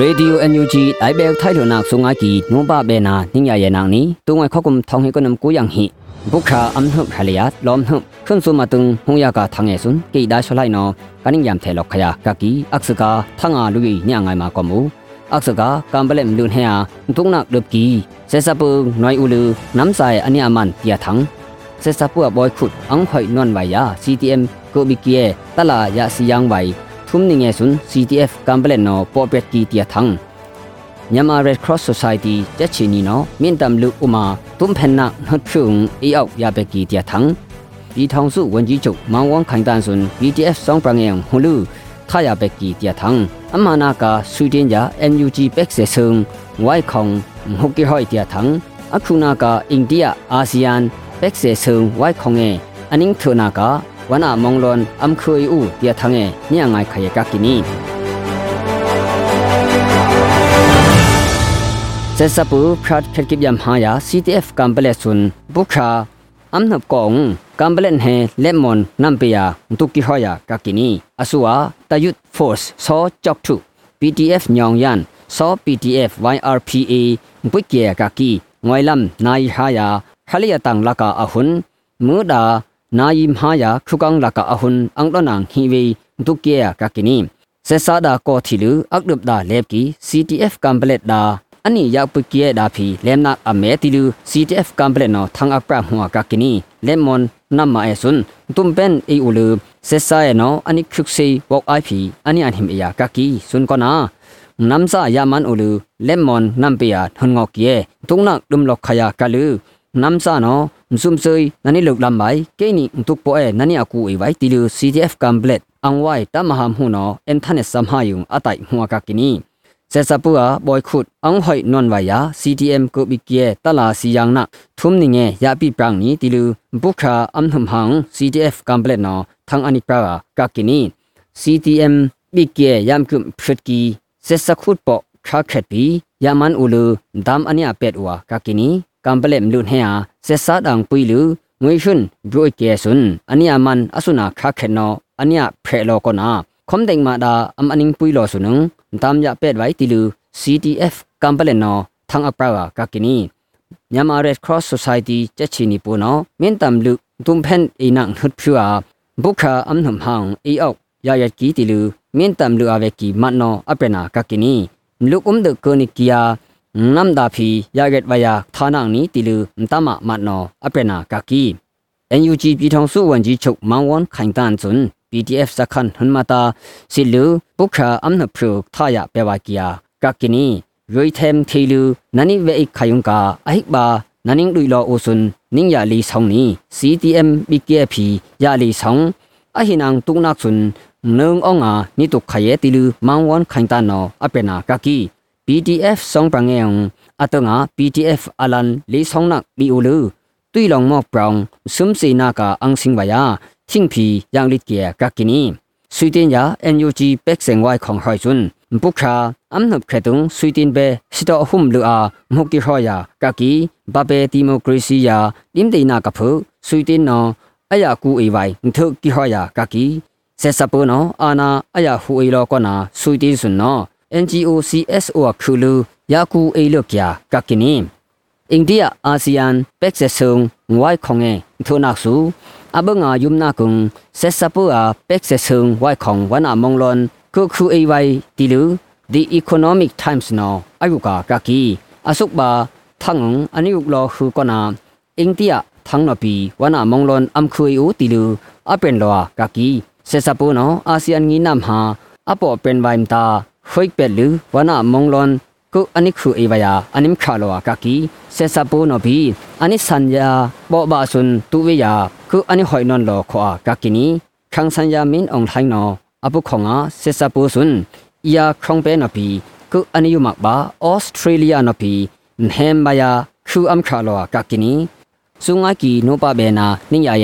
ရေဒီယိုအန်ယူဂျီအိုင်ဘဲထိုင်လိုနာဆုငါကီနုဘဘဲနာနင်းရရဲ့နာနီတုံငါခကုမ်ထောင်ဟေကနမ်ကိုယန်ဟီဘုခါအမ်နှုတ်ခလျာလောမ်နှုတ်ခွန်းဆုမတုံဟုံယာကထငဲဆွန်းကေဒါရှလိုက်နောကနင်းယမ်ထဲလောက်ခယာကကီအခစကာထငါလူီည ငိုင်မာကောမူအခစကာကမ်ဘလက်လူန်ဟဲယာတုံနာဒပ်ကီစေစပူနွိုင်ဦးလူနမ်ဆိုင်အနိအမန်ပြထန်းစေစပူဘွိုင်ခုတ်အန်ခွိုင်နွန်ဝိုင်ယာ CTM ကိုဘီကီယေတလာယာစီယန်ဝိုင် thum ninge sun CTF kamblen no popet ki tia thang Myanmar Red Cross Society te chini no min tam lu uma tum phen na not phung e out ya be ki tia thang ပြည်ထောင်စုဝန်ကြီးချုပ်မောင်ဝမ်ခိုင်တန်ဆွန် BTF စောင်းပရငယ်ဟူလူခရဘက်ကီတျာထန်းအမနာကာဆွီဒင်ယာ NUG ပက်ဆေဆုံဝိုင်ခေါင်ဟုတ်ကီဟိုက်တျာထန်းအခုနာကာအိန္ဒိယအာဆီယံပက်ဆေဆုံဝိုင်ခေါငယ်အနင်းထနာကာ ဝနာမုံလွန်အမ်ခွေဦးတျာထန်းငယ်ညငိုင်ခရကကီနီဆက်စပူဖရတ်ခက်ကိဗျမ်ဟာယာ CTF ကမ်ပလက်ဆွန်ဘုခါအမ်နပ်ကောင်ကမ်ဘလန်ဟေလက်မွန်နမ်ပယာတုကိဟယာကကီနီအဆူဝါတယုတ် force ဆောချောက်ထု PDF ညောင်ယန်ဆော PDF YRPA ဘွိကေကကီငွိုင်လမ်နိုင်ဟာယာခလီယတန်လကာအဟုန်မူဒါ နာယီမဟာယာခုကန်လကအဟွန်အန်လနန်ဟီဝေဒုကေယကကိနီစေဆာဒါကောသီလူအကဒပ်ဒါလက်ကီ CTF ကမ်ပလက်ဒါအနိယောက်ပကီယဒါဖီလဲနာအမဲတီလူ CTF ကမ်ပလက်နော်သံအပရမွာကကိနီလဲမွန်နမအဲဆွန်တုံပန်အီအူလူစေဆာယနော်အနိခုခေဝေါအိုင်ဖီအနိအန်ဟိမအယာကကီဆွန်ကောနာနမ်စာယာမန်အူလူလဲမွန်နမ်ပီယာထွန်ငေါကီယတုံနာဒုံလောက်ခယာကလူ ายามันอูลูเลมอนนัมเปียทนงอกเยตุงนักดุมลอกขยากะลูนัมซาโนซุมซุยนันนี่ลุกลำไปเกนี่ตุกโปเอนันนี่อากูอีไว้ติลู CTF กัมเปลอังไว้ตามหามหูนอเอ็นทันเนสัมหายุงอไตหัวกักกินีเซซาปัวบอยขุดอังหอยนอนวายา CTM กุบิเกียตลาสียังนักทุมนิเงยาปีปรางนี้ติลูบุคาอัมทุมหัง CTF กัมเปลนอทังอันิปรากากินี CTM บิเกียยามกุมพฤกีเซซาขุดปอคาเขตปียามันอูลูดามอันยาเป็ดวากากินี ကမ်ပလက်မလူနှဲဟာဆက်ဆာတန်ပွီလူငွေရှင်ဘရိုကေဆွန်အနိယမန်အဆုနာခခဲနောအနိယဖဲလောကနာခွန်ဒိန်မာဒာအမအနင်းပွီလောဆုနုံတမ်ရပက်ဝိုင်တီလူ CTF ကမ်ပလက်နောထန်အပရာကကီနီမြန်မာ Red Cross Society ချက်ချီနီပိုနောမင်းတမ်လူဒုံဖန်အင်းနန်နှုတ်ဖြူအာဘုခာအမ်နှမ်ဟောင်အီအောက်ရရကီတီလူမင်းတမ်လူအဝဲကီမတ်နောအပရနာကကီနီမလူကုမ်ဒကနီကီယာ နမ်ဒါဖီရဂက်ဝယာဌာနန်နီတီလူတမမတ်နောအပရနာကကီ NUG ပြည်ထောင်စုဝန်ကြီးချုပ်မောင်ဝွန်ခိုင်တန်ဇွန်း PDF စခန်ဟွန်မတာစီလူဘုခါအမ်နဖရုထာယပေဝကီယာကကိနီရွေထမ်ထေလူနနိဝေခယုံကာအဟိဘာနနင်းဒွိလောအိုဆွန်နင်းရလီဆောင်နီ CTM BKP ရလီဆောင်အဟိနန်တုနက်ဆွန်နုံအောင်ငါနိတုခယေတီလူမောင်ဝွန်ခိုင်တန်နောအပနာကကီ PDF ဆောင်ပငေယံအတငါ PDF အလန်လီဆောင်နက်ဘီအိုလူตุยลองมอกปรองซุมสีนากาอังสิงวายาทิงพียังลิดเกียกักกินีสุยตินยา NUG เป็กเซงไวของหอยจุนบุคาอัมนบเคตุงสุยตินเบสิตอหุมลืออามุกิหอยากักกีบาเบดิโมครีซียาลิมเดนากะဖုสุยตินนอအယကူအေဝိုင်ထုကိဟယာကကီဆက်စပနောအာနာအယဟူအေလောကနာဆွီတီဆွန်နော NGO CSO ခူလူယာကူအေလောကယာကကိနီအိန္ဒိယအာဆီယံပက်ဆက်ဆုံငွိုင်ခေါငေထိုနာဆူအဘငါယုံနာကုံဆက်စပူအာပက်ဆက်ဆုံဝိုင်ခေါဝနာမုံလွန်ကုခုအေဝိုင်တီလူ The Economic Times နောအယုကာကကီအဆုကဘာထငုံအနိယုကလောခုကနာအိန္ဒိယထငနပီဝနာမုံလွန်အမ်ခွေဦးတီလူအပန်လောကကီဆက်စပူနောအာဆီယံငီနမ်ဟာအပေါ်ပန်ဝိုင်တာ ခွိပက်လူဝနာမုံလွန်ကုအနိခုအေဝယာအနိမခါလောကကီစေစပူနောဘီအနိစန်ယာဘောဘာဆွန်တူဝေယာကုအနိဟွိုင်နွန်လောခွာကကီနီခန်းစန်ယာမင်အောင်ထိုင်းနောအပုခေါငါစေစပူဆွန်อียาครองเปนอปีกุอันยุมักบาออสเตรเลียนอปีเฮมบายาคูอัมคาโลกากินีสุงากีโนปาเบนานิยาเ